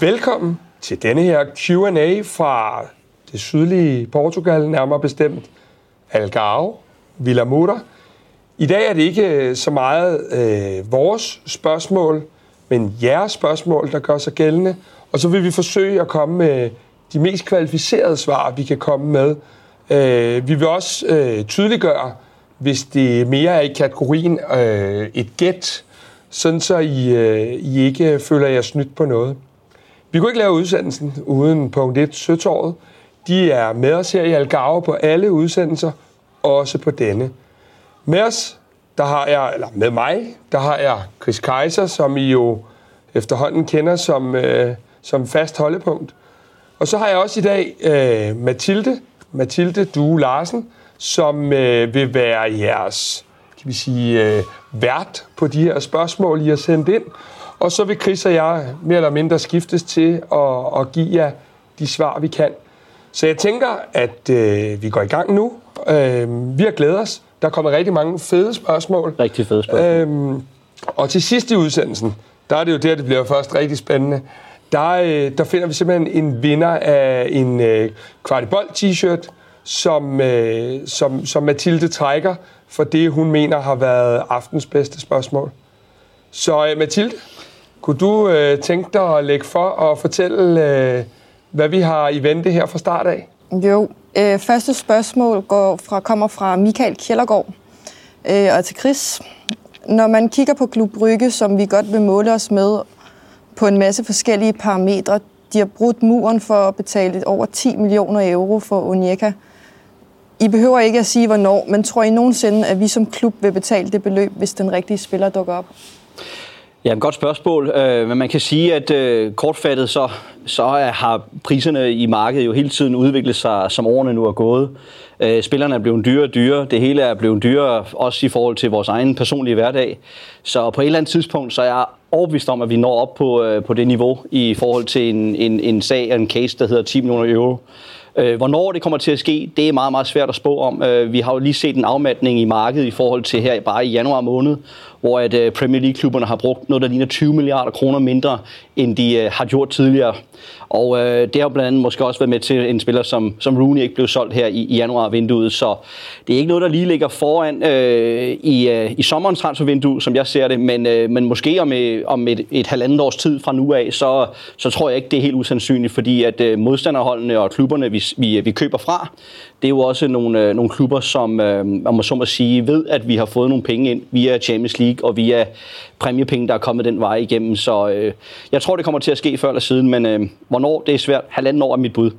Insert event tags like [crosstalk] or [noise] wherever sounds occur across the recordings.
Velkommen til denne her Q&A fra det sydlige Portugal, nærmere bestemt Algarve, Villa Mutter. I dag er det ikke øh, så meget øh, vores spørgsmål, men jeres spørgsmål, der gør sig gældende. Og så vil vi forsøge at komme med de mest kvalificerede svar, vi kan komme med. Øh, vi vil også øh, tydeliggøre, hvis det mere er i kategorien øh, et gæt, sådan så I, øh, I ikke føler jer snydt på noget. Vi kunne ikke lave udsendelsen uden punkt 1 Søtorvet. De er med os her i Algarve på alle udsendelser, også på denne. Med os, der har jeg, eller med mig, der har jeg Chris Kaiser, som I jo efterhånden kender som, øh, som fast holdepunkt. Og så har jeg også i dag øh, Mathilde, Mathilde Due Larsen, som øh, vil være jeres kan vi sige, øh, vært på de her spørgsmål, I har sendt ind. Og så vil Chris og jeg mere eller mindre skiftes til at, at give jer de svar, vi kan. Så jeg tænker, at øh, vi går i gang nu. Øh, vi har glædet os. Der kommer rigtig mange fede spørgsmål. Rigtig fede spørgsmål. Øh, og til sidst i udsendelsen, der er det jo der, det bliver først rigtig spændende. Der, øh, der finder vi simpelthen en vinder af en øh, kvartibold t-shirt, som, øh, som, som Mathilde trækker for det, hun mener har været aftens bedste spørgsmål. Så øh, Mathilde, kunne du øh, tænke dig at lægge for og fortælle, øh, hvad vi har i vente her fra start af? Jo, øh, første spørgsmål går fra, kommer fra Michael Kjellergaard øh, og til Chris. Når man kigger på Klub Brygge, som vi godt vil måle os med på en masse forskellige parametre, de har brudt muren for at betale over 10 millioner euro for Onyeka. I behøver ikke at sige, hvornår, men tror I nogensinde, at vi som klub vil betale det beløb, hvis den rigtige spiller dukker op? Ja, et godt spørgsmål. Øh, men man kan sige, at øh, kortfattet så, så har priserne i markedet jo hele tiden udviklet sig, som årene nu er gået. Øh, spillerne er blevet dyrere og dyrere, Det hele er blevet dyrere, også i forhold til vores egen personlige hverdag. Så på et eller andet tidspunkt, så er jeg overbevist om, at vi når op på, øh, på det niveau i forhold til en, en, en sag, en case, der hedder 10 millioner euro. Øh, hvornår det kommer til at ske, det er meget, meget svært at spå om. Øh, vi har jo lige set en afmatning i markedet i forhold til her bare i januar måned, hvor at øh, Premier League-klubberne har brugt noget, der ligner 20 milliarder kroner mindre, end de øh, har gjort tidligere. Og øh, det har blandt andet måske også været med til en spiller, som, som Rooney ikke blev solgt her i, i januar-vinduet. Så det er ikke noget, der lige ligger foran øh, i, øh, i sommerens transfervindue, som jeg ser det. Men, øh, men måske om, øh, om et, et halvandet års tid fra nu af, så, så tror jeg ikke, det er helt usandsynligt, fordi at øh, modstanderholdene og klubberne, vi, vi, vi køber fra, det er jo også nogle, øh, nogle klubber, som øh, man må så må sige, ved, at vi har fået nogle penge ind via Champions League og via præmiepenge, der er kommet den vej igennem. Så øh, jeg tror, det kommer til at ske før eller siden, men øh, hvornår, det er svært. Halvanden år er mit bud.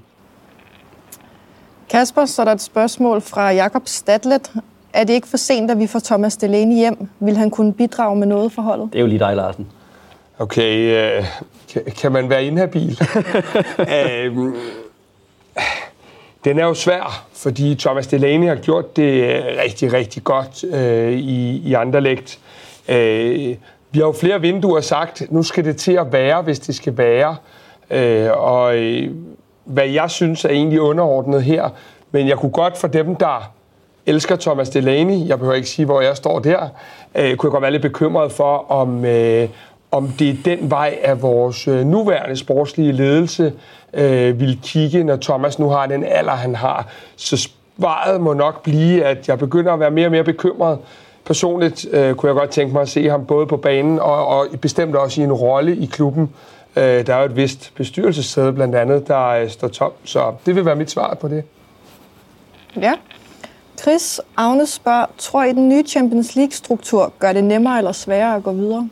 Kasper, så er der et spørgsmål fra Jakob Stadlet. Er det ikke for sent, at vi får Thomas Delaney hjem? Vil han kunne bidrage med noget for holdet? Det er jo lige dig, Larsen. Okay, øh, kan man være inhabil? [laughs] øh, den er jo svær, fordi Thomas Delaney har gjort det rigtig, rigtig godt øh, i, i Anderlecht. Øh, vi har jo flere vinduer sagt, nu skal det til at være, hvis det skal være. Øh, og øh, hvad jeg synes er egentlig underordnet her, men jeg kunne godt for dem, der elsker Thomas Delaney, jeg behøver ikke sige, hvor jeg står der, øh, kunne jeg godt være lidt bekymret for, om, øh, om det er den vej, at vores øh, nuværende sportslige ledelse øh, vil kigge, når Thomas nu har den alder, han har. Så svaret må nok blive, at jeg begynder at være mere og mere bekymret. Personligt øh, kunne jeg godt tænke mig at se ham både på banen og, og bestemt også i en rolle i klubben. Øh, der er jo et vist bestyrelsessæde blandt andet, der øh, står tom. Så det vil være mit svar på det. Ja. Chris Agnes spørger, tror I den nye Champions League-struktur gør det nemmere eller sværere at gå videre?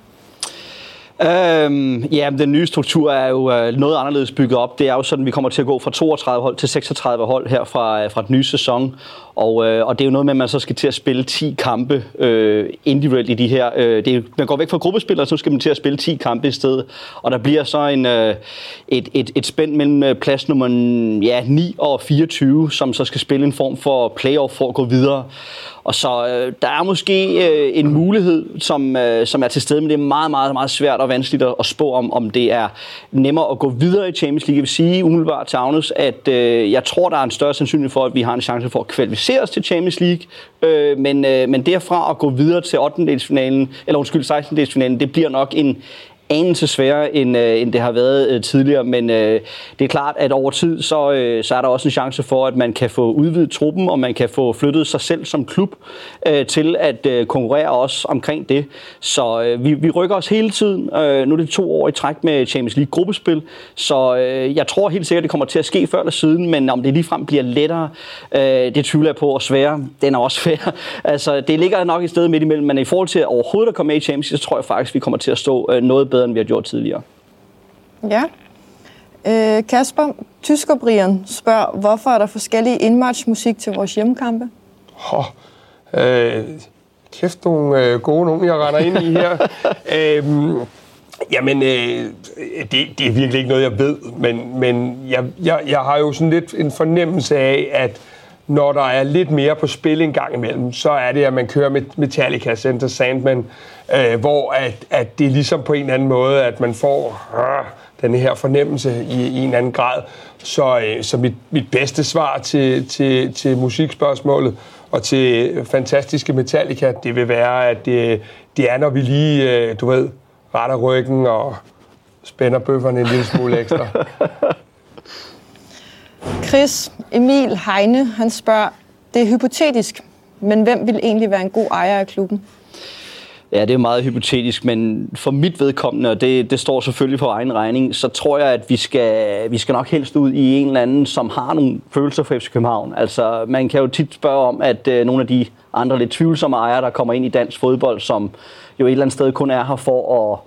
Øhm, ja, den nye struktur er jo øh, noget anderledes bygget op. Det er jo sådan, at vi kommer til at gå fra 32 hold til 36 hold her fra, øh, fra den nye sæson. Og, øh, og det er jo noget med, at man så skal til at spille 10 kampe øh, individuelt i de her. Øh, det er, man går væk fra gruppespillere, så skal man til at spille 10 kampe i stedet. Og der bliver så en, øh, et, et, et spænd mellem øh, plads nummer ja, 9 og 24, som så skal spille en form for playoff for at gå videre. Og så øh, der er måske øh, en mulighed, som, øh, som er til stede, men det er meget, meget, meget svært og vanskeligt at spå om, om det er nemmere at gå videre i Champions League. Jeg vil sige umiddelbart til Agnes, at øh, jeg tror, der er en større sandsynlighed for, at vi har en chance for at kvalificere os til Champions League. Øh, men, øh, men derfra at gå videre til 8. eller undskyld, 16. Delsfinalen, det bliver nok en, anelse sværere, end, øh, end det har været øh, tidligere. Men øh, det er klart, at over tid, så, øh, så er der også en chance for, at man kan få udvidet truppen, og man kan få flyttet sig selv som klub øh, til at øh, konkurrere også omkring det. Så øh, vi, vi rykker os hele tiden. Øh, nu er det to år i træk med Champions League gruppespil, så øh, jeg tror helt sikkert, det kommer til at ske før eller siden, men om det ligefrem bliver lettere, øh, det tvivler jeg på, og sværere, den er også svær. altså, det ligger nok et sted midt imellem, men i forhold til overhovedet at komme med i Champions League, så tror jeg faktisk, vi kommer til at stå øh, noget bedre bedre, end vi har gjort tidligere. Ja. Øh, Kasper, Tysker Brian spørger, hvorfor er der forskellige indmarch-musik til vores hjemmekampe? Oh, øh, kæft nogle øh, gode nogen, jeg render ind i her. [laughs] øhm, jamen, øh, det, det er virkelig ikke noget, jeg ved, men, men jeg, jeg, jeg har jo sådan lidt en fornemmelse af, at når der er lidt mere på spil en gang imellem, så er det, at man kører med Metallica Center Sandman, øh, hvor at, at det er ligesom på en eller anden måde, at man får øh, den her fornemmelse i, i en eller anden grad. Så, øh, så mit, mit bedste svar til, til, til musikspørgsmålet og til fantastiske Metallica, det vil være, at det, det er, når vi lige, øh, du ved, retter ryggen og spænder bøfferne en lille smule ekstra. [laughs] Chris Emil Heine, han spørger, det er hypotetisk, men hvem vil egentlig være en god ejer af klubben? Ja, det er meget hypotetisk, men for mit vedkommende, og det, det står selvfølgelig på egen regning, så tror jeg, at vi skal, vi skal nok helst ud i en eller anden, som har nogle følelser for FC København. Altså, man kan jo tit spørge om, at øh, nogle af de andre lidt tvivlsomme ejere, der kommer ind i dansk fodbold, som jo et eller andet sted kun er her for at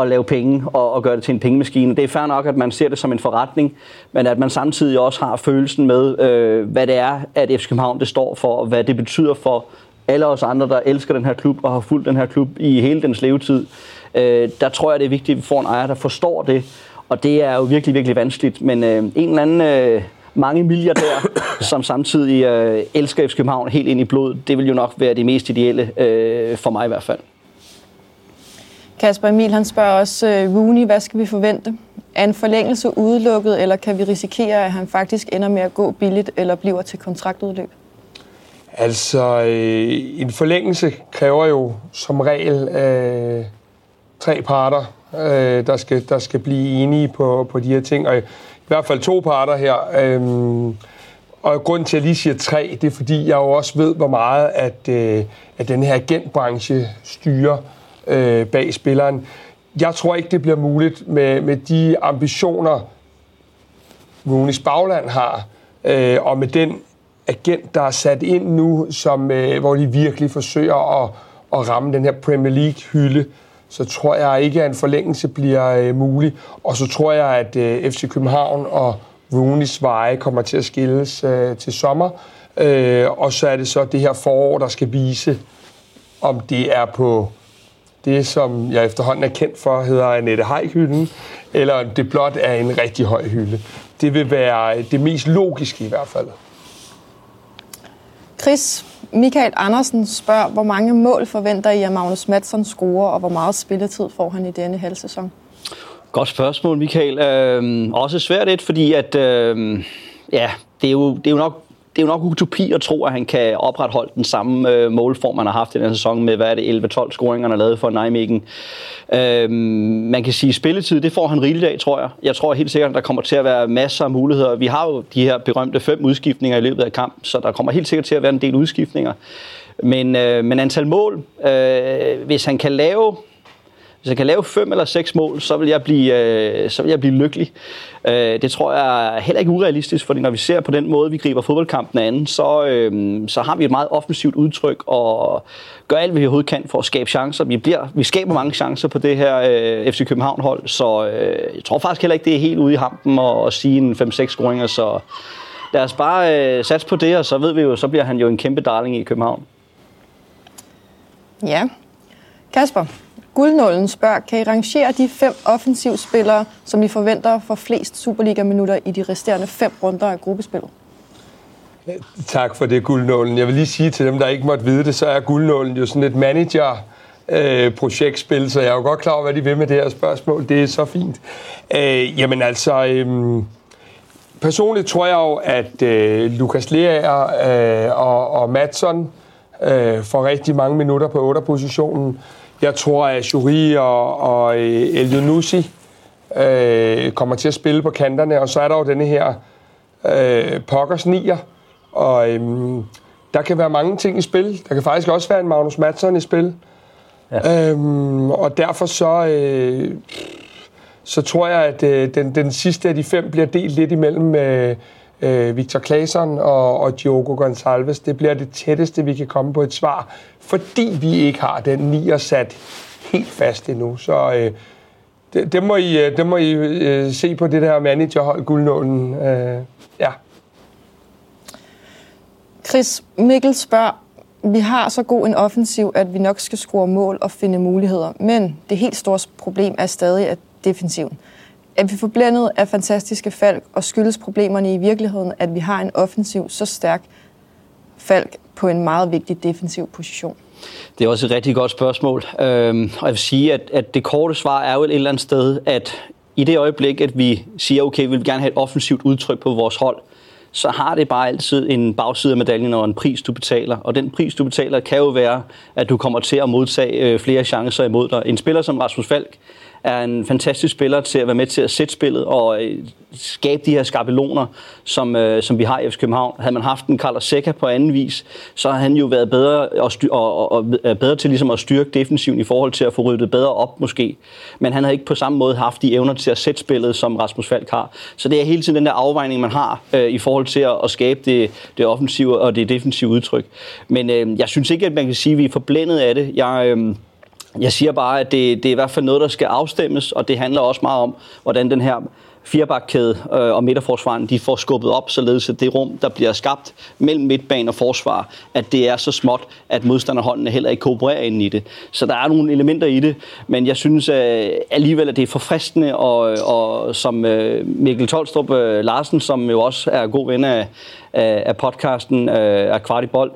at lave penge og, og gøre det til en pengemaskine. Det er fair nok, at man ser det som en forretning, men at man samtidig også har følelsen med, øh, hvad det er, at FC København det står for, og hvad det betyder for alle os andre, der elsker den her klub og har fulgt den her klub i hele dens levetid. Øh, der tror jeg, det er vigtigt, at vi får en ejer, der forstår det, og det er jo virkelig, virkelig vanskeligt. Men øh, en eller anden øh, mange milliardær, [coughs] som samtidig øh, elsker FC København helt ind i blod, det vil jo nok være det mest ideelle øh, for mig i hvert fald. Kasper Emil han spørger også, øh, Rooney, hvad skal vi forvente? Er en forlængelse udelukket, eller kan vi risikere, at han faktisk ender med at gå billigt, eller bliver til kontraktudløb? Altså, øh, en forlængelse kræver jo som regel øh, tre parter, øh, der, skal, der skal blive enige på, på de her ting, og i, hvert fald to parter her. Øh, og grunden til, at jeg lige siger tre, det er, fordi jeg jo også ved, hvor meget at, øh, at den her agentbranche styrer øh, bag spilleren. Jeg tror ikke, det bliver muligt med, med de ambitioner, Rooney's bagland har, øh, og med den agent, der er sat ind nu, som, øh, hvor de virkelig forsøger at, at ramme den her Premier League-hylde, så tror jeg ikke, at en forlængelse bliver øh, mulig. Og så tror jeg, at øh, FC København og Rooney's veje kommer til at skilles øh, til sommer. Øh, og så er det så det her forår, der skal vise, om det er på det, som jeg efterhånden er kendt for, hedder Annette Heik-hylden, eller det blot er en rigtig høj hylde. Det vil være det mest logiske i hvert fald. Chris, Michael Andersen spørger, hvor mange mål forventer I, at Magnus Madsen scorer, og hvor meget spilletid får han i denne halvsæson? Godt spørgsmål, Michael. Øh, også svært lidt, fordi at, øh, ja, det er, jo, det er jo nok det er jo nok utopi at tro, at han kan opretholde den samme øh, målform, han har haft i den sæson med, hvad er det, 11-12 scoringer, han har lavet for Nijmegen. Øhm, man kan sige, spilletid, det får han rigeligt af, tror jeg. Jeg tror helt sikkert, at der kommer til at være masser af muligheder. Vi har jo de her berømte fem udskiftninger i løbet af kamp, så der kommer helt sikkert til at være en del udskiftninger. Men, øh, men antal mål, øh, hvis han kan lave hvis jeg kan lave fem eller seks mål, så vil jeg blive, øh, så vil jeg blive lykkelig. Øh, det tror jeg er heller ikke urealistisk, fordi når vi ser på den måde, vi griber fodboldkampen an, så, øh, så har vi et meget offensivt udtryk og gør alt, hvad vi overhovedet kan for at skabe chancer. Vi, bliver, vi skaber mange chancer på det her øh, FC København-hold, så øh, jeg tror faktisk heller ikke, det er helt ude i hampen at, at sige en 5-6 scoringer, så lad os bare øh, satse på det, og så ved vi jo, så bliver han jo en kæmpe darling i København. Ja. Kasper, Guldnålen spørger, kan I rangere de fem offensivspillere, som I forventer for flest Superliga-minutter i de resterende fem runder af gruppespillet? Tak for det, Guldnålen. Jeg vil lige sige til dem, der ikke måtte vide det, så er Guldnålen jo sådan et manager øh, projektspil, så jeg er jo godt klar over, hvad de vil med det her spørgsmål. Det er så fint. Øh, jamen altså, øh, personligt tror jeg jo, at øh, Lukas Lea øh, og, og Madsen øh, får rigtig mange minutter på 8-positionen. Jeg tror, at Juri og, og El Yunusi øh, kommer til at spille på kanterne, og så er der jo denne her øh, Pokkers nier, og øh, der kan være mange ting i spil. Der kan faktisk også være en Magnus Madsen i spil. Ja. Øhm, og derfor så, øh, så tror jeg, at øh, den, den sidste af de fem bliver delt lidt imellem øh, øh, Victor Claesson og, og Diogo Gonçalves. Det bliver det tætteste, vi kan komme på et svar, fordi vi ikke har den nier sat helt fast endnu. Så øh, det, det må I, øh, det må I øh, se på det der managerhold guldnålen. Øh, ja. Chris Mikkel spørger, vi har så god en offensiv, at vi nok skal score mål og finde muligheder. Men det helt store problem er stadig at defensiven. Er vi forblændet af fantastiske falk, og skyldes problemerne i virkeligheden, at vi har en offensiv så stærk falk på en meget vigtig defensiv position? Det er også et rigtig godt spørgsmål. Øhm, og jeg vil sige, at, at det korte svar er jo et eller andet sted, at i det øjeblik, at vi siger, okay, vi vil gerne have et offensivt udtryk på vores hold, så har det bare altid en bagside af medaljen og en pris, du betaler. Og den pris, du betaler, kan jo være, at du kommer til at modtage øh, flere chancer imod dig. En spiller som Rasmus Falk er en fantastisk spiller til at være med til at sætte spillet og øh, skabe de her skabeloner, som, øh, som vi har i FC København. Havde man haft en Carlos Seca på anden vis, så havde han jo været bedre, og, styr, og, og, og bedre til ligesom at styrke defensiven i forhold til at få ryddet bedre op måske. Men han har ikke på samme måde haft de evner til at sætte spillet, som Rasmus Falk har. Så det er hele tiden den der afvejning, man har øh, i forhold til at, at skabe det, det offensive og det defensive udtryk. Men øh, jeg synes ikke, at man kan sige, at vi er forblændet af det. Jeg... Øh, jeg siger bare, at det, det er i hvert fald noget, der skal afstemmes, og det handler også meget om, hvordan den her firebakkæde øh, og midterforsvaren, de får skubbet op, således at det rum, der bliver skabt mellem midtbane og forsvar, at det er så småt, at modstanderholdene heller ikke koopererer ind i det. Så der er nogle elementer i det, men jeg synes øh, alligevel, at det er forfriskende, og, og som øh, Mikkel Tolstrup øh, Larsen, som jo også er god ven af, af, af podcasten øh, af Kvartibold,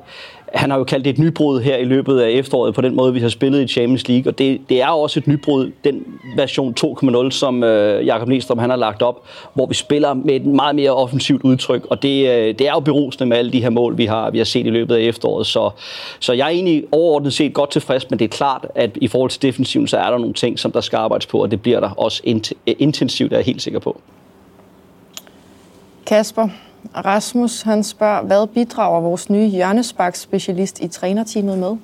han har jo kaldt det et nybrud her i løbet af efteråret på den måde, vi har spillet i Champions League, og det, det er også et nybrud, den version 2.0, som øh, Jakob Næstrøm han har lagt op, hvor vi spiller med et meget mere offensivt udtryk, og det, øh, det er jo berusende med alle de her mål, vi har, vi har set i løbet af efteråret, så, så jeg er egentlig overordnet set godt tilfreds, men det er klart, at i forhold til defensiven, så er der nogle ting, som der skal arbejdes på, og det bliver der også intensivt, er jeg helt sikker på. Kasper, Rasmus han spørger, hvad bidrager vores nye hjørnesparksspecialist i trænerteamet med?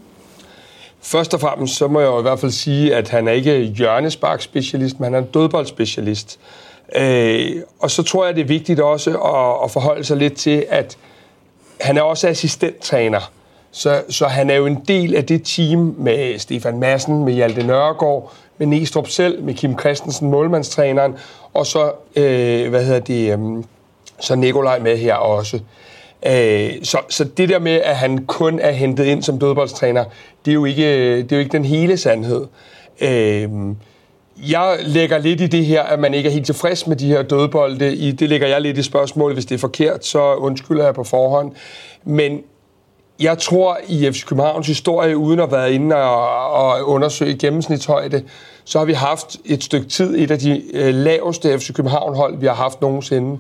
Først og fremmest så må jeg jo i hvert fald sige, at han er ikke hjørnesparkspecialist, men han er en dødboldspecialist. Øh, og så tror jeg, det er vigtigt også at, at forholde sig lidt til, at han er også assistenttræner. Så, så han er jo en del af det team med Stefan Madsen, med Hjalte Nørregård, med Næstrup selv, med Kim Christensen, målmandstræneren, og så, øh, hvad hedder det, øh, så Nikolaj med her også. Øh, så, så det der med, at han kun er hentet ind som dødboldstræner, det er jo ikke, det er jo ikke den hele sandhed. Øh, jeg lægger lidt i det her, at man ikke er helt tilfreds med de her dødbolde. I, det lægger jeg lidt i spørgsmål. Hvis det er forkert, så undskylder jeg på forhånd. Men jeg tror, i FC Københavns historie, uden at være inde og, og undersøge gennemsnitshøjde, så har vi haft et stykke tid et af de øh, laveste FC København-hold, vi har haft nogensinde.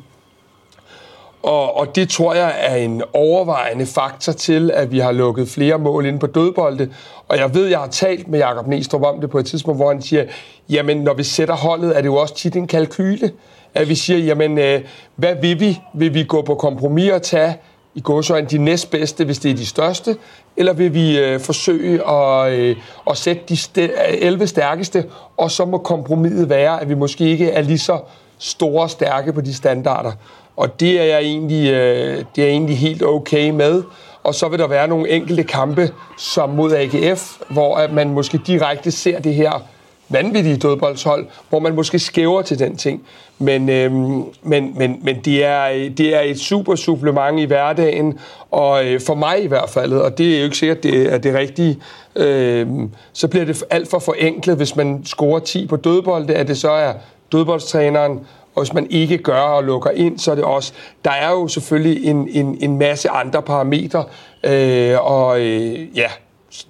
Og, og det tror jeg er en overvejende faktor til, at vi har lukket flere mål ind på dødbolde. Og jeg ved, jeg har talt med Jakob Næstrup om det på et tidspunkt, hvor han siger, jamen når vi sætter holdet, er det jo også tit en kalkyle. At vi siger, jamen øh, hvad vil vi? Vil vi gå på kompromis og tage i gåsøjne de næstbedste, hvis det er de største? Eller vil vi øh, forsøge at, øh, at sætte de 11 stærkeste, og så må kompromiset være, at vi måske ikke er lige så store og stærke på de standarder. Og det er jeg egentlig, øh, det er egentlig helt okay med. Og så vil der være nogle enkelte kampe, som mod AGF, hvor at man måske direkte ser det her vanvittige dødboldshold, hvor man måske skæver til den ting. Men, øhm, men, men, men det, er, det er et super supplement i hverdagen, og øh, for mig i hvert fald, og det er jo ikke sikkert, det er det rigtige, øh, så bliver det alt for forenklet, hvis man scorer 10 på dødbold, at det så er dødboldstræneren, og hvis man ikke gør og lukker ind, så er det også... Der er jo selvfølgelig en, en, en masse andre parametre, øh, og øh, ja,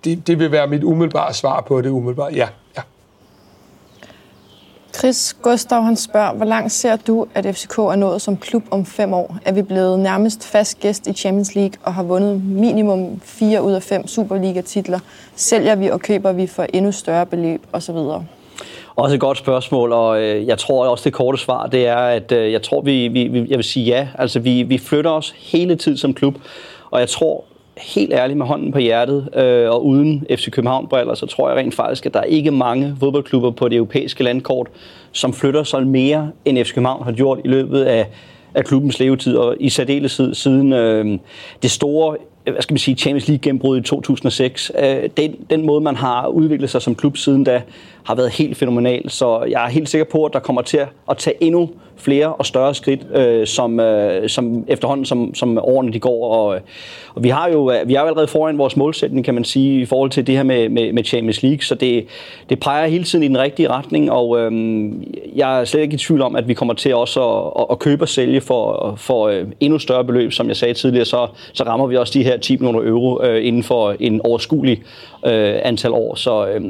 det, det vil være mit umiddelbare svar på det umiddelbart, Ja, ja. Chris Gustav han spørger, hvor langt ser du, at FCK er nået som klub om fem år? Er vi blevet nærmest fast gæst i Champions League og har vundet minimum fire ud af fem Superliga-titler? Sælger vi og køber vi for endnu større beløb osv.? Også et godt spørgsmål, og øh, jeg tror også det korte svar, det er, at øh, jeg tror, vi, vi, jeg vil sige ja. Altså, vi, vi flytter os hele tiden som klub, og jeg tror helt ærligt med hånden på hjertet, øh, og uden FC København-briller, så tror jeg rent faktisk, at der er ikke mange fodboldklubber på det europæiske landkort, som flytter sig mere, end FC København har gjort i løbet af, af klubbens levetid, og i særdeleshed siden øh, det store hvad skal man sige, Champions League gennembrud i 2006. Øh, den, den måde, man har udviklet sig som klub siden da, har været helt fænomenal. Så jeg er helt sikker på, at der kommer til at tage endnu flere og større skridt, øh, som, øh, som efterhånden som, som årene de går. Og, øh, og vi har jo øh, vi er jo allerede foran vores målsætning, kan man sige, i forhold til det her med, med, med Champions League. Så det, det peger hele tiden i den rigtige retning, og øh, jeg er slet ikke i tvivl om, at vi kommer til også at, at købe og sælge for, for øh, endnu større beløb, som jeg sagde tidligere, så, så rammer vi også de her 10 millioner euro øh, inden for en overskuelig øh, antal år. Så, øh,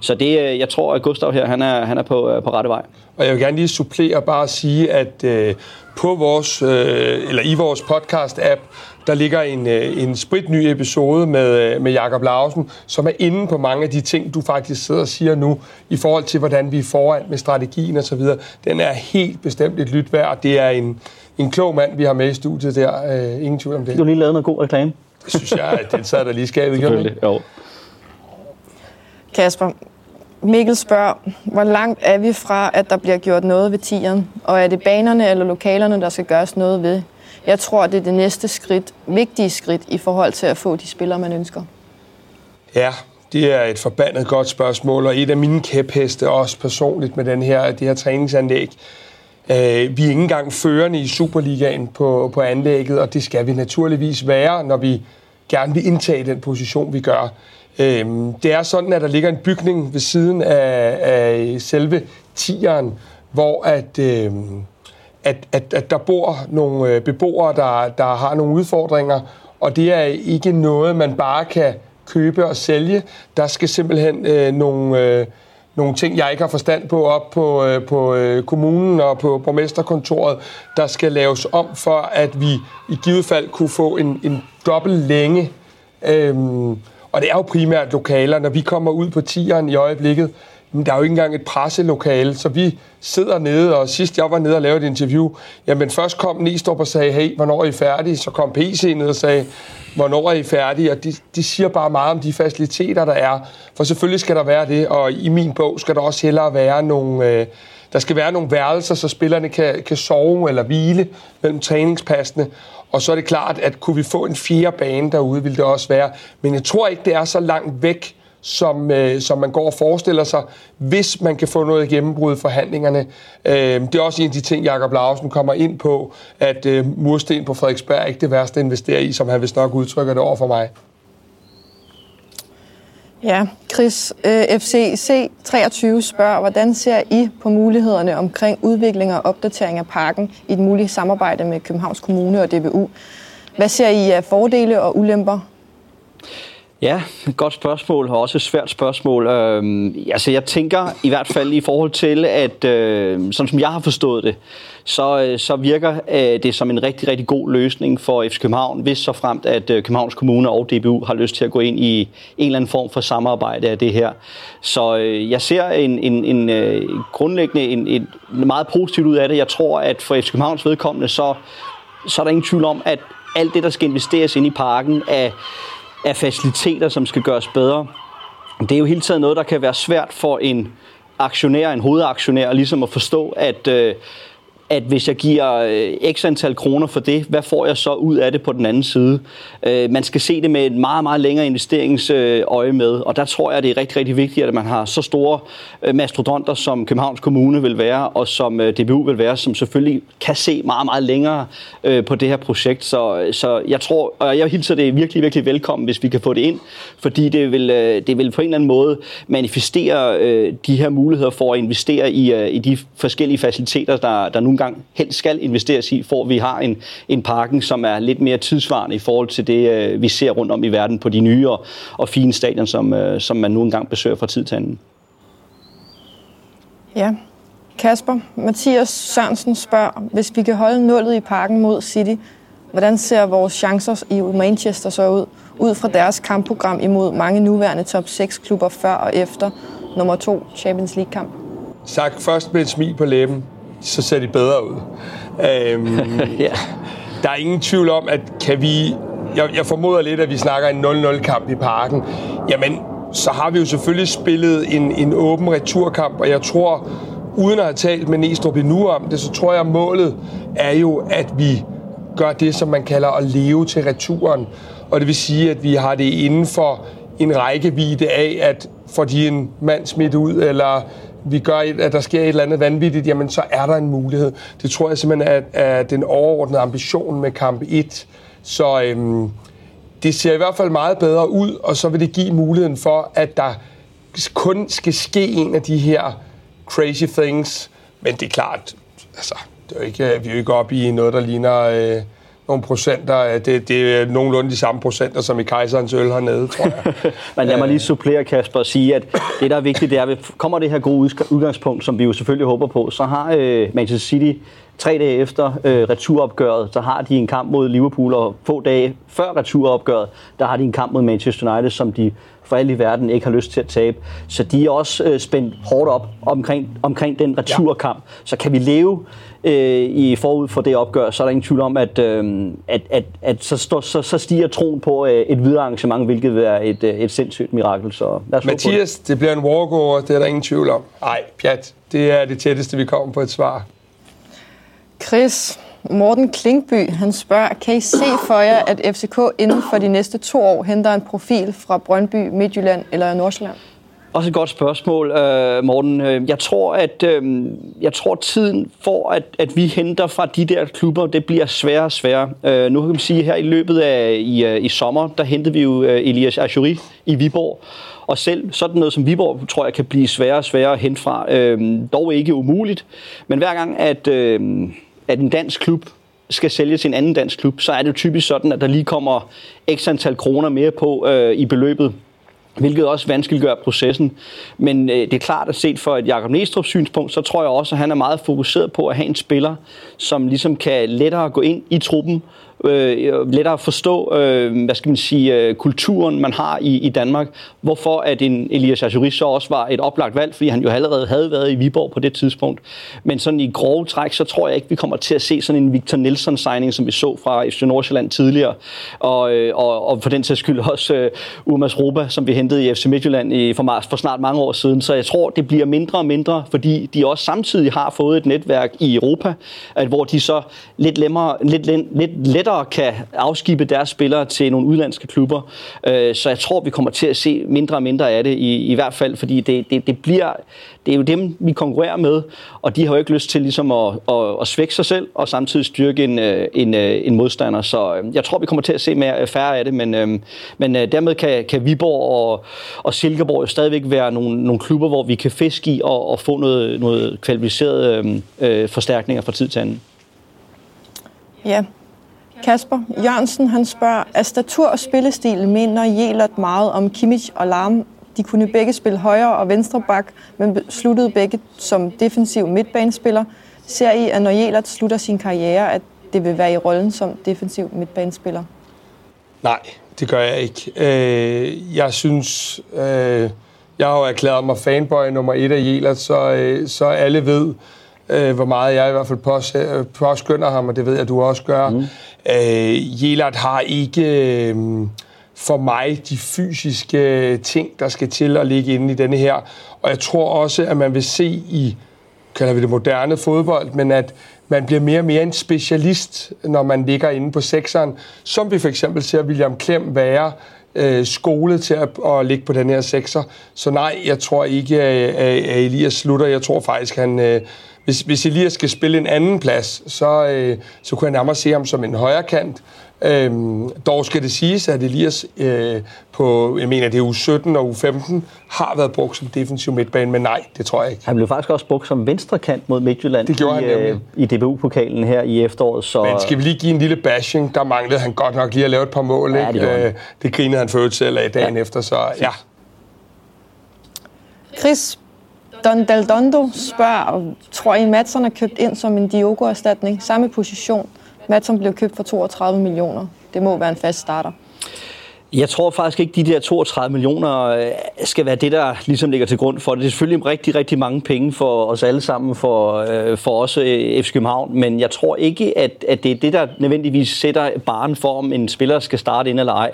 så det, øh, jeg tror, at Gustav her, han er, han er på, øh, på rette vej. Og jeg vil gerne lige supplere og bare sige, at øh, på vores, øh, eller i vores podcast-app, der ligger en, øh, en spritny episode med, øh, med Jakob Lausen, som er inde på mange af de ting, du faktisk sidder og siger nu, i forhold til, hvordan vi er foran med strategien og så videre. Den er helt bestemt et lyt værd. Det er en, en klog mand, vi har med i studiet der. Øh, ingen tvivl om det. Du har lige lavet noget god reklame. Det synes jeg, at den sad der lige skabet. Selvfølgelig, jo. Kasper, Mikkel spørger, hvor langt er vi fra, at der bliver gjort noget ved tieren? Og er det banerne eller lokalerne, der skal gøres noget ved? Jeg tror, det er det næste skridt, vigtige skridt i forhold til at få de spillere, man ønsker. Ja, det er et forbandet godt spørgsmål, og et af mine kæpheste også personligt med den her, det her træningsanlæg. Øh, vi er ikke engang førende i Superligaen på, på anlægget, og det skal vi naturligvis være, når vi gerne vil indtage den position, vi gør. Øhm, det er sådan, at der ligger en bygning ved siden af, af selve tieren, hvor at, øhm, at, at, at der bor nogle øh, beboere, der, der har nogle udfordringer, og det er ikke noget, man bare kan købe og sælge. Der skal simpelthen øh, nogle, øh, nogle ting, jeg ikke har forstand på, op på, øh, på øh, kommunen og på borgmesterkontoret, der skal laves om for, at vi i givet fald kunne få en, en dobbelt længe øh, og det er jo primært lokaler. Når vi kommer ud på tieren i øjeblikket, men der er jo ikke engang et presselokale, så vi sidder nede, og sidst jeg var nede og lavede et interview, jamen først kom Næstrup og sagde, hey, hvornår er I færdige? Så kom PC ned og sagde, hvornår er I færdige? Og de, de siger bare meget om de faciliteter, der er. For selvfølgelig skal der være det, og i min bog skal der også hellere være nogle... Øh, der skal være nogle værelser, så spillerne kan, kan sove eller hvile mellem træningspassene. Og så er det klart, at kunne vi få en fjerde bane derude, ville det også være. Men jeg tror ikke, det er så langt væk, som, øh, som man går og forestiller sig, hvis man kan få noget gennembrud i forhandlingerne. Øh, det er også en af de ting, Jakob Larsen kommer ind på, at øh, mursten på Frederiksberg er ikke det værste at investere i, som han vist nok udtrykker det over for mig. Ja, Chris, øh, FCC 23 spørger, hvordan ser I på mulighederne omkring udvikling og opdatering af parken i et muligt samarbejde med Københavns Kommune og DBU? Hvad ser I af fordele og ulemper? Ja, et godt spørgsmål, og også et svært spørgsmål. Øhm, altså, jeg tænker i hvert fald i forhold til, at øh, sådan som jeg har forstået det, så, øh, så virker øh, det som en rigtig, rigtig god løsning for FC København, hvis så fremt, at øh, Københavns Kommune og DBU har lyst til at gå ind i en eller anden form for samarbejde af det her. Så øh, jeg ser en, en, en øh, grundlæggende en, en meget positivt ud af det. Jeg tror, at for FC Københavns vedkommende, så, så er der ingen tvivl om, at alt det, der skal investeres ind i parken, er af faciliteter, som skal gøres bedre. Det er jo hele tiden noget, der kan være svært for en aktionær, en hovedaktionær, ligesom at forstå, at øh, at hvis jeg giver øh, x antal kroner for det, hvad får jeg så ud af det på den anden side? Øh, man skal se det med en meget, meget længere investeringsøje med, og der tror jeg, det er rigtig, rigtig vigtigt, at man har så store øh, mastodonter, som Københavns Kommune vil være, og som DBU vil være, som selvfølgelig kan se meget, meget længere på det her projekt. Så, så jeg tror, og jeg hilser det virkelig, virkelig velkommen, hvis vi kan få det ind, fordi det vil, det vil på en eller anden måde manifestere de her muligheder for at investere i, i de forskellige faciliteter, der, der nu engang helst skal investeres i, for vi har en, en parken, som er lidt mere tidsvarende i forhold til det, øh, vi ser rundt om i verden på de nye og, og fine stadion, som, øh, som man nu engang besøger fra tid til anden. Ja. Kasper, Mathias Sørensen spørger, hvis vi kan holde nullet i parken mod City, hvordan ser vores chancer i Manchester så ud, ud fra deres kampprogram imod mange nuværende top 6 klubber før og efter nummer 2 Champions League kamp? Sagt først med et smil på læben, så ser de bedre ud. Øhm, [laughs] ja. Der er ingen tvivl om, at kan vi... Jeg, jeg formoder lidt, at vi snakker en 0-0-kamp i parken. Jamen, så har vi jo selvfølgelig spillet en, en åben returkamp, og jeg tror, uden at have talt med Næstrup endnu om det, så tror jeg, at målet er jo, at vi gør det, som man kalder at leve til returen. Og det vil sige, at vi har det inden for en rækkevidde af, at får de en mand smidt ud, eller vi gør, et, at der sker et eller andet vanvittigt, jamen så er der en mulighed. Det tror jeg simpelthen er, er den overordnede ambition med kamp 1. Så øhm, det ser i hvert fald meget bedre ud, og så vil det give muligheden for, at der kun skal ske en af de her crazy things. Men det er klart, altså, det er jo ikke, vi er jo ikke oppe i noget, der ligner øh, nogle procenter. Det, det er nogenlunde de samme procenter, som i kejserens øl hernede, tror jeg. [laughs] Men lad mig lige supplere, Kasper, og sige, at det, der er vigtigt, det er, at kommer det her gode udgangspunkt, som vi jo selvfølgelig håber på, så har øh, Manchester City tre dage efter øh, returopgøret, så har de en kamp mod Liverpool, og få dage før returopgøret, der har de en kamp mod Manchester United, som de for alle i verden ikke har lyst til at tabe. Så de er også øh, spændt hårdt op omkring, omkring den returkamp. Ja. Så kan vi leve øh, i forud for det opgør, så er der ingen tvivl om, at, øh, at, at, at så, stå, så, så stiger troen på øh, et videre arrangement, hvilket vil være et, øh, et sindssygt mirakel. Så lad os Mathias, det. det bliver en walkover, det er der ingen tvivl om. Nej, pjat, det er det tætteste, vi kommer på et svar. Chris, Morten Klinkby, han spørger, kan I se for jer, at FCK inden for de næste to år henter en profil fra Brøndby, Midtjylland eller Nordsjælland? Også et godt spørgsmål, øh, Morten. Øh, jeg tror, at øh, jeg tror, tiden for, at, at vi henter fra de der klubber, det bliver sværere og sværere. Nu kan man sige, at her i løbet af i, i sommer, der hentede vi jo Elias Ajuri i Viborg. Og selv sådan noget som Viborg, tror jeg, kan blive sværere og sværere at hente fra. Dog ikke umuligt. Men hver gang, at... At en dansk klub skal sælge til en anden dansk klub, så er det jo typisk sådan, at der lige kommer x antal kroner mere på øh, i beløbet hvilket også vanskeliggør processen. Men øh, det er klart at set for et Jakob Næstrup synspunkt, så tror jeg også, at han er meget fokuseret på at have en spiller, som ligesom kan lettere gå ind i truppen, øh, lettere at forstå, øh, hvad skal man sige, øh, kulturen, man har i, i Danmark. Hvorfor at en Elias Ajuri så også var et oplagt valg, fordi han jo allerede havde været i Viborg på det tidspunkt. Men sådan i grove træk, så tror jeg ikke, vi kommer til at se sådan en Victor Nelson-signing, som vi så fra FC Nordsjælland tidligere. Og, øh, og, og for den sags skyld også øh, Umas Roba, som vi hentede i FC Midtjylland i, for, for snart mange år siden. Så jeg tror, det bliver mindre og mindre, fordi de også samtidig har fået et netværk i Europa, at, hvor de så lidt, lemmer, lidt, lidt, lidt lettere kan afskibe deres spillere til nogle udlandske klubber. Øh, så jeg tror, vi kommer til at se mindre og mindre af det, i, i hvert fald, fordi det, det, det bliver, det er jo dem, vi konkurrerer med, og de har jo ikke lyst til ligesom at, at, at svække sig selv, og samtidig styrke en, øh, en, øh, en modstander. Så øh, jeg tror, vi kommer til at se mere, færre af det, men, men dermed kan, kan Viborg og, og Silkeborg jo stadigvæk være nogle, nogle klubber, hvor vi kan fiske i og, og få noget, noget kvalificeret øh, forstærkninger fra tid til anden. Ja, Kasper Jørgensen han spørger, er statur og spillestil mener Jelert meget om Kimmich og Larm? De kunne begge spille højre og venstre bak, men sluttede begge som defensiv midtbanespiller. Ser I, at når Jelert slutter sin karriere, at det vil være i rollen som defensiv midtbanespiller? Nej, det gør jeg ikke. Øh, jeg synes, øh, jeg har jo erklæret mig fanboy nummer et af Jelert, så, øh, så alle ved, øh, hvor meget jeg i hvert fald øh, påskynder ham, og det ved jeg, at du også gør. Mm. Øh, Jelert har ikke øh, for mig de fysiske ting, der skal til at ligge inde i denne her. Og jeg tror også, at man vil se i, kalder vi det moderne fodbold, men at man bliver mere og mere en specialist, når man ligger inde på sekseren, som vi for eksempel ser William Klem være, øh, skole til at, at ligge på den her sekser. Så nej, jeg tror ikke, at, at Elias slutter. Jeg tror faktisk, at han øh, hvis, hvis Elias skal spille en anden plads, så, øh, så kunne jeg nærmere se ham som en højre kant. Øhm, dog skal det siges, at Elias øh, på, jeg mener det er u 17 og u 15, har været brugt som defensiv midtbane, men nej, det tror jeg ikke. Han blev faktisk også brugt som venstre kant mod Midtjylland det gjorde i, han øh, i DBU-pokalen her i efteråret. Så... Men skal vi lige give en lille bashing? Der manglede han godt nok lige at lave et par mål. Ja, ikke? det, øh, det grinede han for selv af dagen ja. efter, så ja. Chris Don Daldondo spørger, tror I, Madsen er købt ind som en Diogo-erstatning? Samme position. Madsen blev købt for 32 millioner. Det må være en fast starter. Jeg tror faktisk ikke, de der 32 millioner øh, skal være det, der ligesom ligger til grund for det. Det er selvfølgelig rigtig, rigtig mange penge for os alle sammen, for, øh, for os øh, FC København, men jeg tror ikke, at, at det er det, der nødvendigvis sætter baren for, om en spiller skal starte ind eller ej.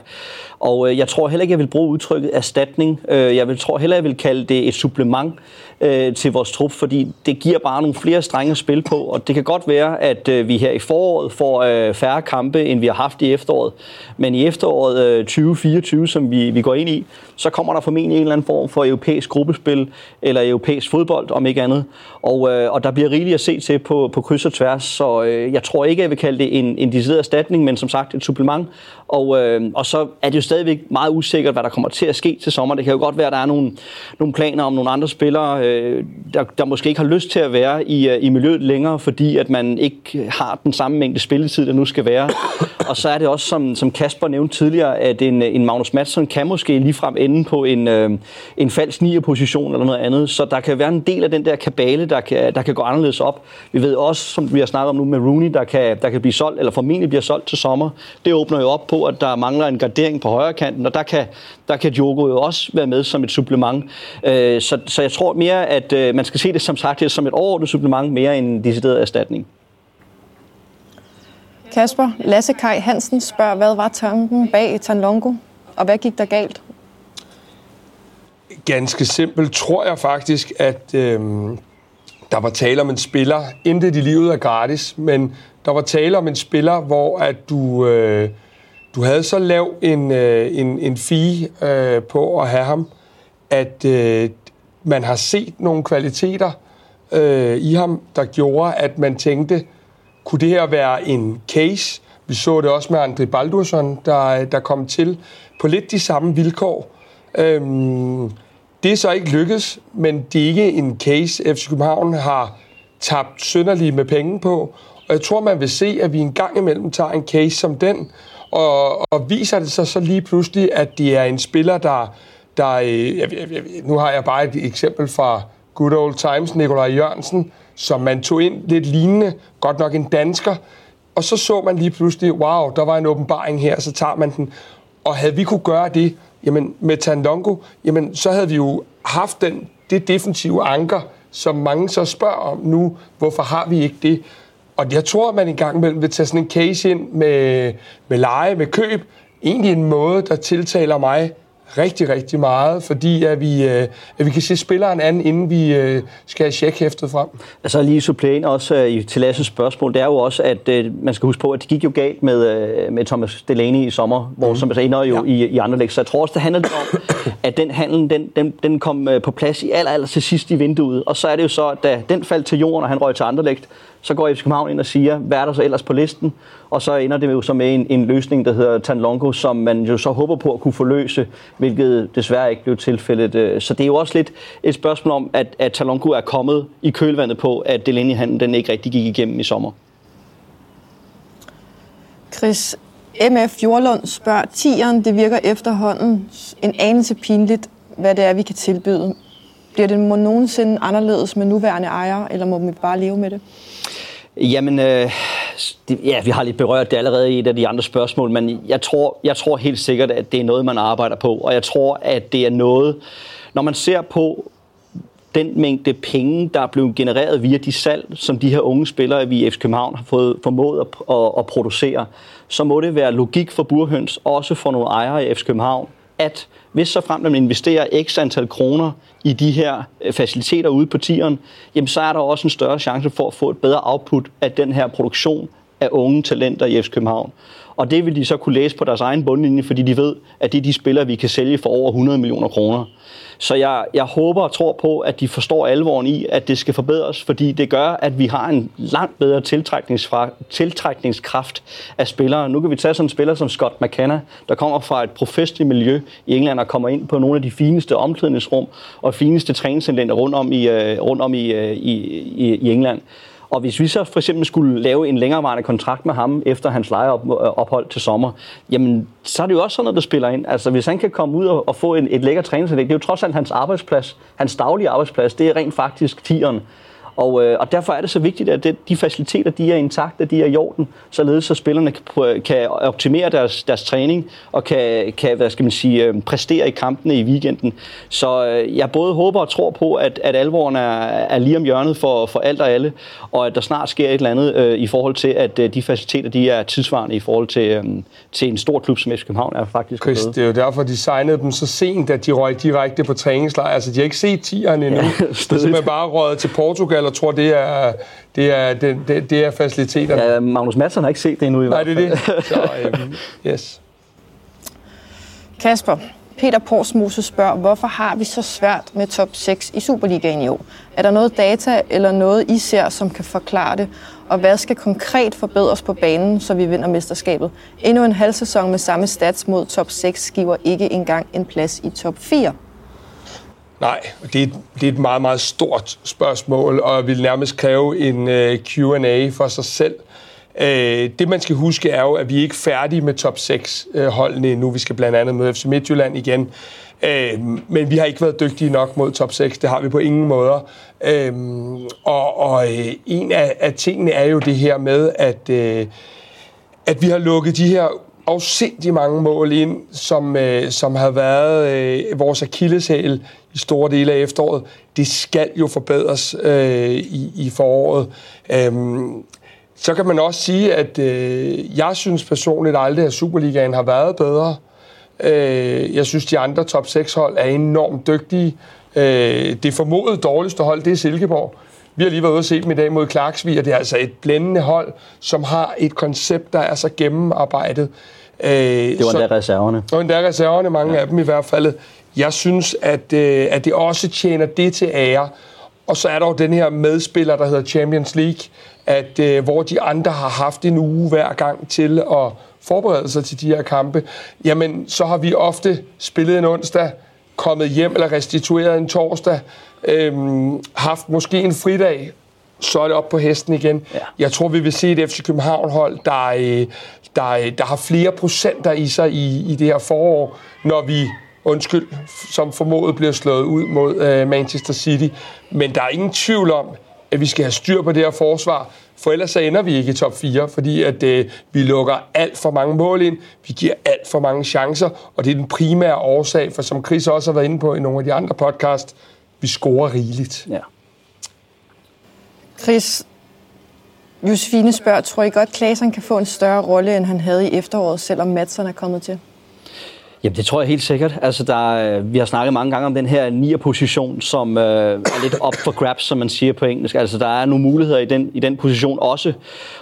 Og jeg tror heller ikke, jeg vil bruge udtrykket erstatning. Jeg vil, tror heller, jeg vil kalde det et supplement øh, til vores trup, fordi det giver bare nogle flere strenge at spille på, og det kan godt være, at øh, vi her i foråret får øh, færre kampe, end vi har haft i efteråret. Men i efteråret øh, 2024, som vi, vi går ind i, så kommer der formentlig en eller anden form for europæisk gruppespil, eller europæisk fodbold, om ikke andet. Og, øh, og der bliver rigeligt at se til på, på kryds og tværs, så øh, jeg tror ikke, jeg vil kalde det en, en decideret erstatning, men som sagt et supplement. Og, øh, og så er det jo stadigvæk meget usikkert, hvad der kommer til at ske til sommer. Det kan jo godt være, at der er nogle, nogle planer om nogle andre spillere, øh, der, der måske ikke har lyst til at være i, øh, i miljøet længere, fordi at man ikke har den samme mængde spilletid, der nu skal være. Og så er det også, som, som Kasper nævnte tidligere, at en, en Magnus Madsen kan måske ligefrem ende på en, øh, en falsk 9-position eller noget andet. Så der kan være en del af den der kabale, der kan, der kan gå anderledes op. Vi ved også, som vi har snakket om nu med Rooney, der kan, der kan blive solgt, eller formentlig bliver solgt til sommer. Det åbner jo op på, at der mangler en gardering på højre kanten, og der kan, der kan Diogo jo også være med som et supplement. Øh, så, så jeg tror mere, at øh, man skal se det som sagt som et overordnet supplement, mere end en decideret erstatning. Kasper, Lasse Kai Hansen spørger, hvad var tanken bag Tanlongo, og hvad gik der galt? Ganske simpelt tror jeg faktisk, at øh, der var tale om en spiller. Intet i livet er gratis, men der var tale om en spiller, hvor at du, øh, du havde så lav en, øh, en, en fee øh, på at have ham, at øh, man har set nogle kvaliteter øh, i ham, der gjorde, at man tænkte, kunne det her være en case? Vi så det også med André Baldursson, der, der kom til på lidt de samme vilkår. Øhm, det er så ikke lykkedes, men det er ikke en case, FC København har tabt sønderlige med penge på. Og jeg tror, man vil se, at vi en gang imellem tager en case som den, og, og viser det sig så lige pludselig, at det er en spiller, der... der øh, jeg, jeg, nu har jeg bare et eksempel fra Good Old Times, Nikolaj Jørgensen, som man tog ind lidt lignende, godt nok en dansker, og så så man lige pludselig, wow, der var en åbenbaring her, så tager man den. Og havde vi kunne gøre det, jamen med Tandongo, jamen så havde vi jo haft den, det defensive anker, som mange så spørger om nu, hvorfor har vi ikke det? Og jeg tror, at man en gang imellem vil tage sådan en case ind med, med leje, med køb. Egentlig en måde, der tiltaler mig rigtig, rigtig meget, fordi at vi, øh, at vi kan se spilleren an, inden vi øh, skal have checkhæftet frem. Altså lige supplerende også øh, til Lasses spørgsmål, det er jo også, at øh, man skal huske på, at det gik jo galt med, øh, med Thomas Delaney i sommer, hvor mm. som altså ender jo ja. i, i andre. Så jeg tror også, det handler om, [coughs] at den handel, den, den, den kom på plads i aller, aller til sidst i vinduet. Og så er det jo så, at da den faldt til jorden, og han røg til andre så går FC København ind og siger, hvad er der så ellers på listen? Og så ender det jo så med en, en løsning, der hedder Tanlongo, som man jo så håber på at kunne forløse, hvilket desværre ikke blev tilfældet. Øh, så det er jo også lidt et spørgsmål om, at, at Tanlongo er kommet i kølvandet på, at Delaney den ikke rigtig gik igennem i sommer. Chris, MF Jordlund spørger, tieren, det virker efterhånden en anelse pinligt, hvad det er, vi kan tilbyde. Bliver det må nogensinde anderledes med nuværende ejere, eller må vi bare leve med det? Jamen, øh, det, ja, vi har lidt berørt det allerede i et af de andre spørgsmål, men jeg tror, jeg tror helt sikkert, at det er noget, man arbejder på, og jeg tror, at det er noget, når man ser på den mængde penge, der er blevet genereret via de salg, som de her unge spillere vi i FC København har fået formået at, at, at producere, så må det være logik for burhøns, også for nogle ejere i FC København, at hvis så frem, man investerer x antal kroner i de her øh, faciliteter ude på tieren, jamen så er der også en større chance for at få et bedre output af den her produktion, af unge talenter i FC København. Og det vil de så kunne læse på deres egen bundlinje, fordi de ved, at det er de spillere, vi kan sælge for over 100 millioner kroner. Så jeg, jeg håber og tror på, at de forstår alvoren i, at det skal forbedres, fordi det gør, at vi har en langt bedre tiltrækningskraft af spillere. Nu kan vi tage sådan en spiller som Scott McKenna, der kommer fra et professionelt miljø i England og kommer ind på nogle af de fineste omklædningsrum og fineste træningscenter rundt om i, øh, rundt om i, øh, i, i, i England. Og hvis vi så for eksempel skulle lave en længerevarende kontrakt med ham efter hans lejeophold til sommer, jamen så er det jo også sådan noget, der spiller ind. Altså hvis han kan komme ud og, og få en, et lækker træningsanlæg, det er jo trods alt hans arbejdsplads, hans daglige arbejdsplads, det er rent faktisk tieren. Og, øh, og derfor er det så vigtigt, at det, de faciliteter de er intakte, de er i orden, således at spillerne kan, kan optimere deres, deres træning og kan, kan hvad skal man sige, øh, præstere i kampene i weekenden. Så øh, jeg både håber og tror på, at, at alvoren er, er lige om hjørnet for, for alt og alle, og at der snart sker et eller andet øh, i forhold til, at øh, de faciliteter de er tidsvarende i forhold til, øh, til en stor klub som FC København er faktisk Chris, det er jo derfor, de signede dem så sent, at de røg direkte på træningslejr. Altså, de har ikke set tierne endnu. Ja, de er simpelthen bare røget til Portugal eller tror, det er, det er, det, det, det er faciliteterne. Ja, Magnus Madsen har ikke set det endnu i Nej, det er det. Så, um, [laughs] yes. Kasper, Peter Porsmose spørger, hvorfor har vi så svært med top 6 i Superligaen i år? Er der noget data eller noget, I ser, som kan forklare det? Og hvad skal konkret forbedres på banen, så vi vinder mesterskabet? Endnu en halv sæson med samme stats mod top 6 giver ikke engang en plads i top 4. Nej, det er, det er et meget, meget stort spørgsmål, og vil nærmest kræve en øh, uh, Q&A for sig selv. Uh, det, man skal huske, er jo, at vi er ikke færdige med top 6-holdene øh, uh, endnu. Vi skal blandt andet møde FC Midtjylland igen. Uh, men vi har ikke været dygtige nok mod top 6. Det har vi på ingen måder. Uh, og og uh, en af, af tingene er jo det her med, at, uh, at vi har lukket de her afsindig mange mål ind, som, øh, som har været øh, vores akilleshæl i store dele af efteråret. Det skal jo forbedres øh, i, i foråret. Øhm, så kan man også sige, at øh, jeg synes personligt aldrig, at Superligaen har været bedre. Øh, jeg synes, de andre top 6 hold er enormt dygtige. Øh, det formodet dårligste hold, det er Silkeborg. Vi har lige været ude og se dem i dag mod Clarksvig, og det er altså et blændende hold, som har et koncept, der er så gennemarbejdet. Øh, det var endda reserverne. Det var endda reserverne, mange ja. af dem i hvert fald. Jeg synes, at, øh, at det også tjener det til ære. Og så er der jo den her medspiller, der hedder Champions League, at øh, hvor de andre har haft en uge hver gang til at forberede sig til de her kampe, jamen så har vi ofte spillet en onsdag, kommet hjem eller restitueret en torsdag, øhm, haft måske en fridag, så er det op på hesten igen. Ja. Jeg tror, vi vil se et FC København-hold, der, øh, der, der har flere procenter i sig i, i det her forår, når vi undskyld, som formodet bliver slået ud mod øh, Manchester City. Men der er ingen tvivl om, at vi skal have styr på det her forsvar, for ellers så ender vi ikke i top 4, fordi at øh, vi lukker alt for mange mål ind, vi giver alt for mange chancer, og det er den primære årsag, for som Chris også har været inde på i nogle af de andre podcast, vi scorer rigeligt. Ja. Chris, Josefine spørger, tror I godt, Klaaseren kan få en større rolle, end han havde i efteråret, selvom Madsen er kommet til? Jamen, det tror jeg helt sikkert. Altså, der, øh, vi har snakket mange gange om den her nier-position, som øh, er lidt op for grabs, som man siger på engelsk. Altså, der er nogle muligheder i den, i den position også.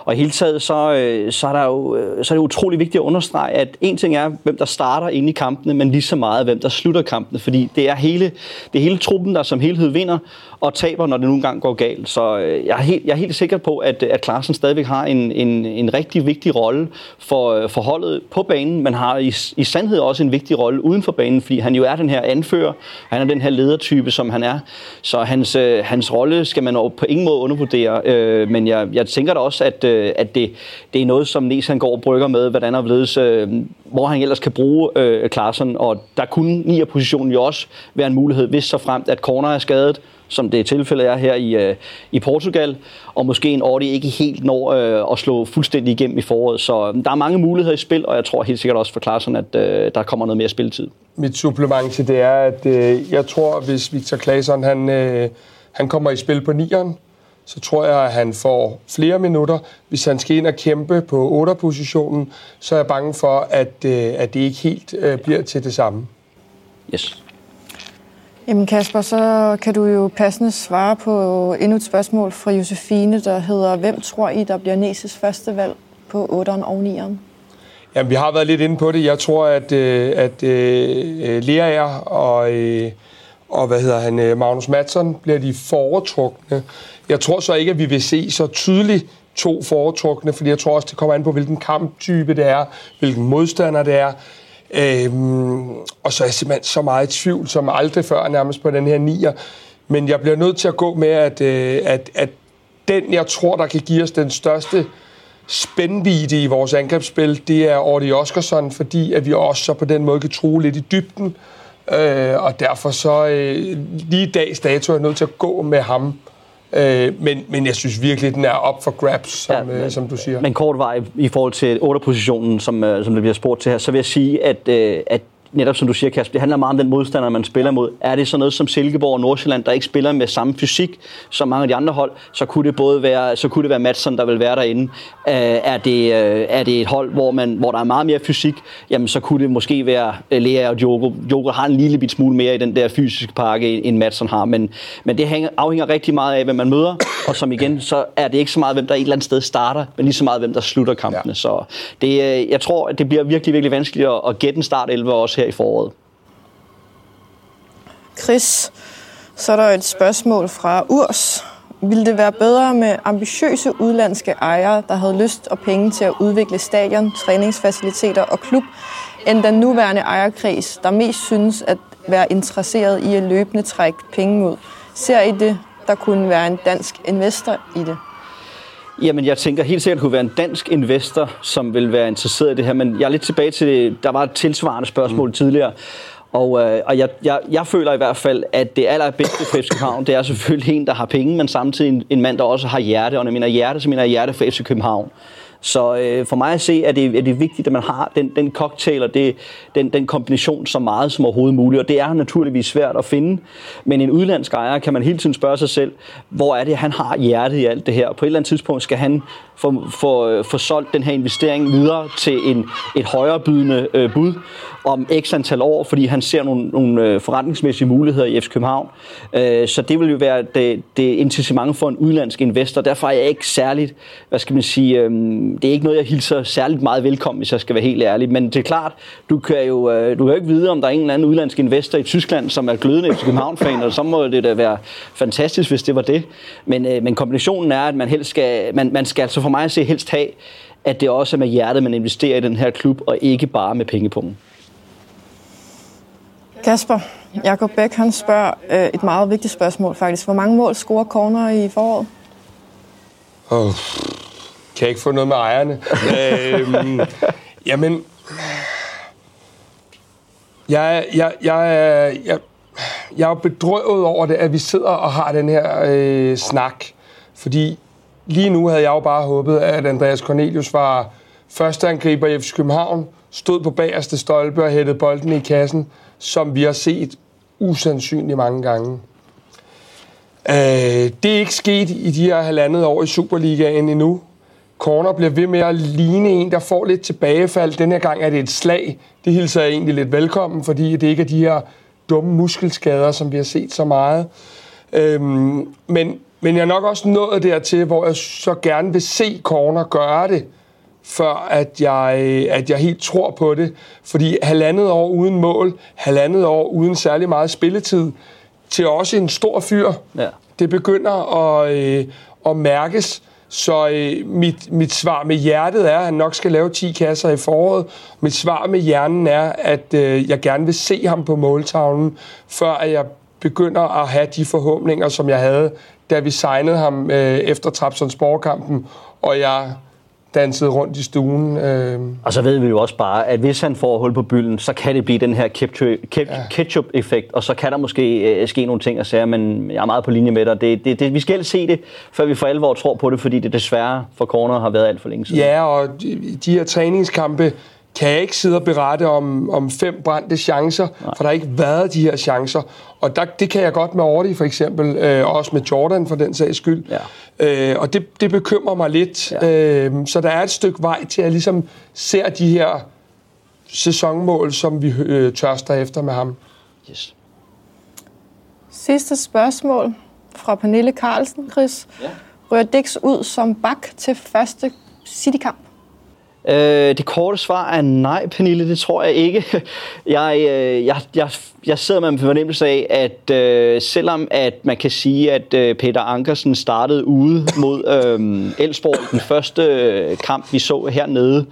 Og i hele taget, så, øh, så, er der jo, øh, så er det utrolig vigtigt at understrege, at en ting er, hvem der starter inde i kampene, men lige så meget, hvem der slutter kampene. Fordi det er hele, det er hele truppen, der som helhed vinder og taber, når det nogle gange går galt. Så øh, jeg, er helt, jeg er helt sikker på, at, at Klaassen stadigvæk har en, en, en rigtig vigtig rolle for, øh, for holdet på banen, men har i, i sandhed også en vigtig rolle uden for banen, fordi han jo er den her anfører, han er den her ledertype, som han er. Så hans, øh, hans rolle skal man på ingen måde undervurdere, øh, men jeg, jeg tænker da også, at, øh, at det, det er noget, som Nes han går og brygger med, hvordan og ledes, øh, hvor han ellers kan bruge øh, Klaassen, og der kunne nier positionen jo også være en mulighed, hvis så fremt, at corner er skadet, som det tilfælde er her i, øh, i Portugal, og måske en Audi ikke helt når øh, at slå fuldstændig igennem i foråret. Så øh, der er mange muligheder i spil, og jeg tror helt sikkert også for Klaassen, at øh, der kommer noget mere spilletid. Mit supplement til det er, at øh, jeg tror, hvis Victor Claesson han, øh, han kommer i spil på nieren, så tror jeg, at han får flere minutter. Hvis han skal ind og kæmpe på 8-positionen, så er jeg bange for, at, øh, at det ikke helt øh, bliver til det samme. Yes. Jamen Kasper, så kan du jo passende svare på endnu et spørgsmål fra Josefine, der hedder, hvem tror I, der bliver Næses første valg på 8'eren og 9'eren? Jamen, vi har været lidt inde på det. Jeg tror, at, at, at øh, øh og, øh, og hvad hedder han, Magnus Madsen bliver de foretrukne. Jeg tror så ikke, at vi vil se så tydeligt to foretrukne, fordi jeg tror også, det kommer an på, hvilken kamptype det er, hvilken modstander det er. Øhm, og så er jeg simpelthen så meget i tvivl, som aldrig før nærmest på den her nier. Men jeg bliver nødt til at gå med, at, øh, at, at den, jeg tror, der kan give os den største spændvide i vores angrebsspil, det er Ordi Oskarsson, fordi at vi også så på den måde kan true lidt i dybden. Øh, og derfor så øh, lige dags dato er jeg nødt til at gå med ham. Øh, men, men jeg synes virkelig, at den er op for grabs, som, ja, men, øh, som du siger. Men kort vej i forhold til 8-positionen, som, øh, som det bliver spurgt til her, så vil jeg sige, at, øh, at netop som du siger, Kasper, det handler meget om den modstander, man spiller mod. Er det så noget som Silkeborg og Nordsjælland, der ikke spiller med samme fysik som mange af de andre hold, så kunne det både være, så kunne det være Madsen, der vil være derinde. Uh, er, det, uh, er det et hold, hvor, man, hvor der er meget mere fysik, jamen så kunne det måske være uh, Lea og Diogo. Diogo har en lille bit smule mere i den der fysiske pakke, end Madsen har, men, men det hænger, afhænger rigtig meget af, hvem man møder, og som igen, så er det ikke så meget, hvem der et eller andet sted starter, men lige så meget, hvem der slutter kampene. Ja. Så det, jeg tror, at det bliver virkelig, virkelig vanskeligt at, at gætte en start 11 også her i foråret. Chris, så er der et spørgsmål fra Urs. Vil det være bedre med ambitiøse udlandske ejere, der havde lyst og penge til at udvikle stadion, træningsfaciliteter og klub, end den nuværende ejerkreds, der mest synes at være interesseret i at løbende trække penge ud? Ser I det, der kunne være en dansk investor i det? Jamen, jeg tænker helt sikkert, at det kunne være en dansk investor, som vil være interesseret i det her, men jeg er lidt tilbage til. Der var et tilsvarende spørgsmål mm. tidligere, og, øh, og jeg, jeg, jeg føler i hvert fald, at det allerbedste for FC København, det er selvfølgelig en, der har penge, men samtidig en, en mand, der også har hjerte. Og når jeg mener hjerte, så mener jeg hjerte for FC København. Så øh, for mig at se, er det, er det vigtigt, at man har den, den cocktail og det, den, den kombination så meget som overhovedet muligt. Og det er naturligvis svært at finde. Men en udlandsk ejer kan man hele tiden spørge sig selv, hvor er det, han har hjertet i alt det her? På et eller andet tidspunkt skal han få, få, få solgt den her investering videre til en, et højere bydende øh, bud om x antal år, fordi han ser nogle, nogle øh, forretningsmæssige muligheder i FC København. Øh, så det vil jo være det, det incitament for en udlandsk investor. Derfor er jeg ikke særligt, hvad skal man sige, øh, det er ikke noget, jeg hilser særligt meget velkommen, hvis jeg skal være helt ærlig. Men det er klart, du kan jo, øh, du kan jo ikke vide, om der er en eller anden udlandsk investor i Tyskland, som er glødende FC København-fan, og så må det da være fantastisk, hvis det var det. Men, øh, men kombinationen er, at man helst skal, man, man skal altså for mig at se helst have, at det også er med hjertet, man investerer i den her klub, og ikke bare med pengepungen. Kasper, Jakob Bæk han spørger øh, et meget vigtigt spørgsmål faktisk. Hvor mange mål scorer corner i foråret? Oh, kan jeg ikke få noget med ejerne? øhm, jamen, jeg, jeg, jeg, jeg, jeg er bedrøvet over det, at vi sidder og har den her øh, snak. Fordi lige nu havde jeg jo bare håbet, at Andreas Cornelius var første angriber i FC København, stod på bagerste stolpe og hættede bolden i kassen, som vi har set usandsynligt mange gange. Øh, det er ikke sket i de her halvandet år i Superligaen endnu. Corner bliver ved med at ligne en, der får lidt tilbagefald. Den her gang er det et slag. Det hilser jeg egentlig lidt velkommen, fordi det ikke er de her dumme muskelskader, som vi har set så meget. Øhm, men, men jeg er nok også nået dertil, hvor jeg så gerne vil se Corner gøre det før at jeg, at jeg helt tror på det. Fordi halvandet år uden mål, halvandet år uden særlig meget spilletid, til også en stor fyr, ja. det begynder at, øh, at mærkes. Så øh, mit, mit svar med hjertet er, at han nok skal lave 10 kasser i foråret. Mit svar med hjernen er, at øh, jeg gerne vil se ham på måltavlen, før at jeg begynder at have de forhåbninger, som jeg havde, da vi signede ham øh, efter Trapsons borgerkampen, og jeg dansede rundt i stuen. Øh. Og så ved vi jo også bare, at hvis han får hul på bylden, så kan det blive den her ketchup-effekt, og så kan der måske øh, ske nogle ting og sager, men jeg er meget på linje med dig. Det, det, det, vi skal se det, før vi for alvor tror på det, fordi det desværre for corner har været alt for længe siden. Ja, og de, de her træningskampe, kan jeg ikke sidde og berette om, om fem brændte chancer, Nej. for der har ikke været de her chancer. Og der, det kan jeg godt med Ordi for eksempel, øh, også med Jordan for den sags skyld. Ja. Øh, og det, det bekymrer mig lidt. Ja. Øh, så der er et stykke vej til, at jeg ligesom ser de her sæsonmål, som vi øh, tørster efter med ham. Yes. Sidste spørgsmål fra Pernille Carlsen, Chris. Ja. Rører Dix ud som bak til første City-kamp? Øh, det korte svar er nej, Pernille, det tror jeg ikke. [laughs] Jeg, øh, jeg, jeg, jeg sidder med en fornemmelse af, at øh, selvom at man kan sige, at øh, Peter Ankersen startede ude mod øh, Elsborg den første øh, kamp, vi så hernede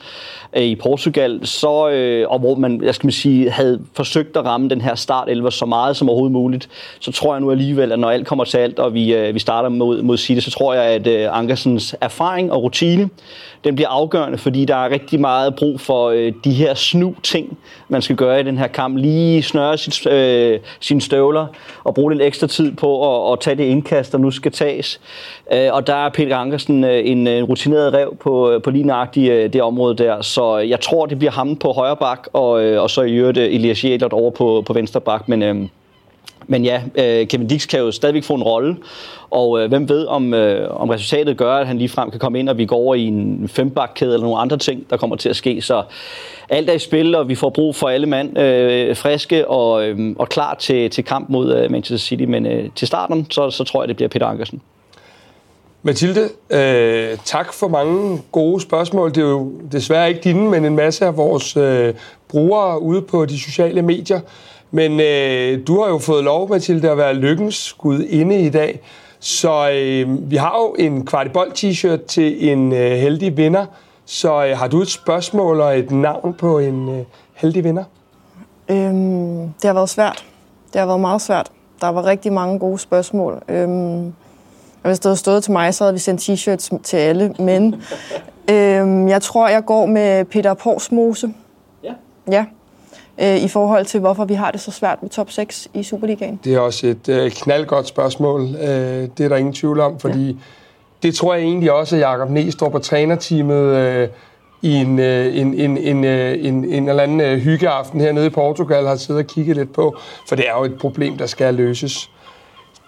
øh, i Portugal, så, øh, og hvor man, jeg skal man sige, havde forsøgt at ramme den her start 11 så meget som overhovedet muligt, så tror jeg nu alligevel, at når alt kommer til alt, og vi, øh, vi starter mod, mod City, så tror jeg, at øh, Ankersens erfaring og rutine, den bliver afgørende, fordi der er rigtig meget brug for øh, de her snu ting, man skal gøre i den her kamp. Lige snøre sit, øh, sine støvler og bruge lidt ekstra tid på at, at tage det indkast, der nu skal tages. Øh, og der er Peter Ankersen øh, en, en rutineret rev på, øh, på lige nøjagtigt øh, det område der. Så jeg tror, det bliver ham på højre bak, og, øh, og så i øvrigt øh, Elias Jælert over på, på venstre bak. Men, øh, men ja, øh, Kevin Dix kan jo stadigvæk få en rolle, og øh, hvem ved, om, øh, om resultatet gør, at han lige frem kan komme ind, og vi går over i en fembakkæde eller nogle andre ting, der kommer til at ske. Så alt er i spil, og vi får brug for alle mand øh, friske og, øh, og klar til, til kamp mod øh, Manchester City. Men øh, til starten, så, så tror jeg, det bliver Peter Ankersen. Mathilde, øh, tak for mange gode spørgsmål. Det er jo desværre ikke dine, men en masse af vores øh, brugere ude på de sociale medier. Men øh, du har jo fået lov, Mathilde, at være lykkens skud inde i dag. Så øh, vi har jo en kvartibold t-shirt til en øh, heldig vinder. Så øh, har du et spørgsmål og et navn på en øh, heldig vinder? Øhm, det har været svært. Det har været meget svært. Der var rigtig mange gode spørgsmål. Øhm, hvis det havde stået til mig, så havde vi sendt t-shirts til alle. Men [laughs] øhm, jeg tror, jeg går med Peter Porsmose. Ja. Ja. Øh, I forhold til, hvorfor vi har det så svært med top 6 i Superligaen. Det er også et øh, knaldgodt spørgsmål. Øh, det er der ingen tvivl om, fordi ja. det tror jeg egentlig også, at Jacob Næstrup og trænerteamet øh, i en, øh, en, en, en, øh, en, en eller anden øh, hyggeaften hernede i Portugal har siddet og kigget lidt på, for det er jo et problem, der skal løses.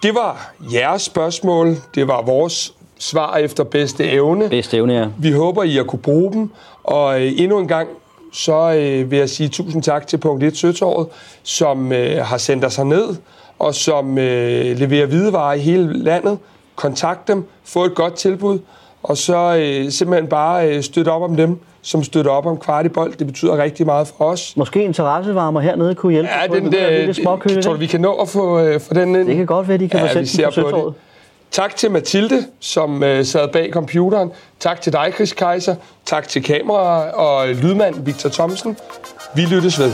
Det var jeres spørgsmål. Det var vores svar efter bedste evne. Bedste evne, ja. Vi håber, I har kunne bruge dem. Og øh, endnu en gang, så øh, vil jeg sige tusind tak til Punkt 1 Søtorvet, som øh, har sendt os ned og som øh, leverer hvidevarer i hele landet. Kontakt dem, få et godt tilbud, og så øh, simpelthen bare øh, støtte op om dem, som støtter op om kvartibold. Det betyder rigtig meget for os. Måske interessevarmer hernede kunne hjælpe. Ja, den, der, det, tror du, vi kan nå at få, øh, få den ind? Det kan godt være, de kan Ja, få sendt den på på det. Tak til Mathilde, som øh, sad bag computeren. Tak til dig, Chris Kaiser. Tak til kamera og lydmand Victor Thomsen. Vi lyttes ved.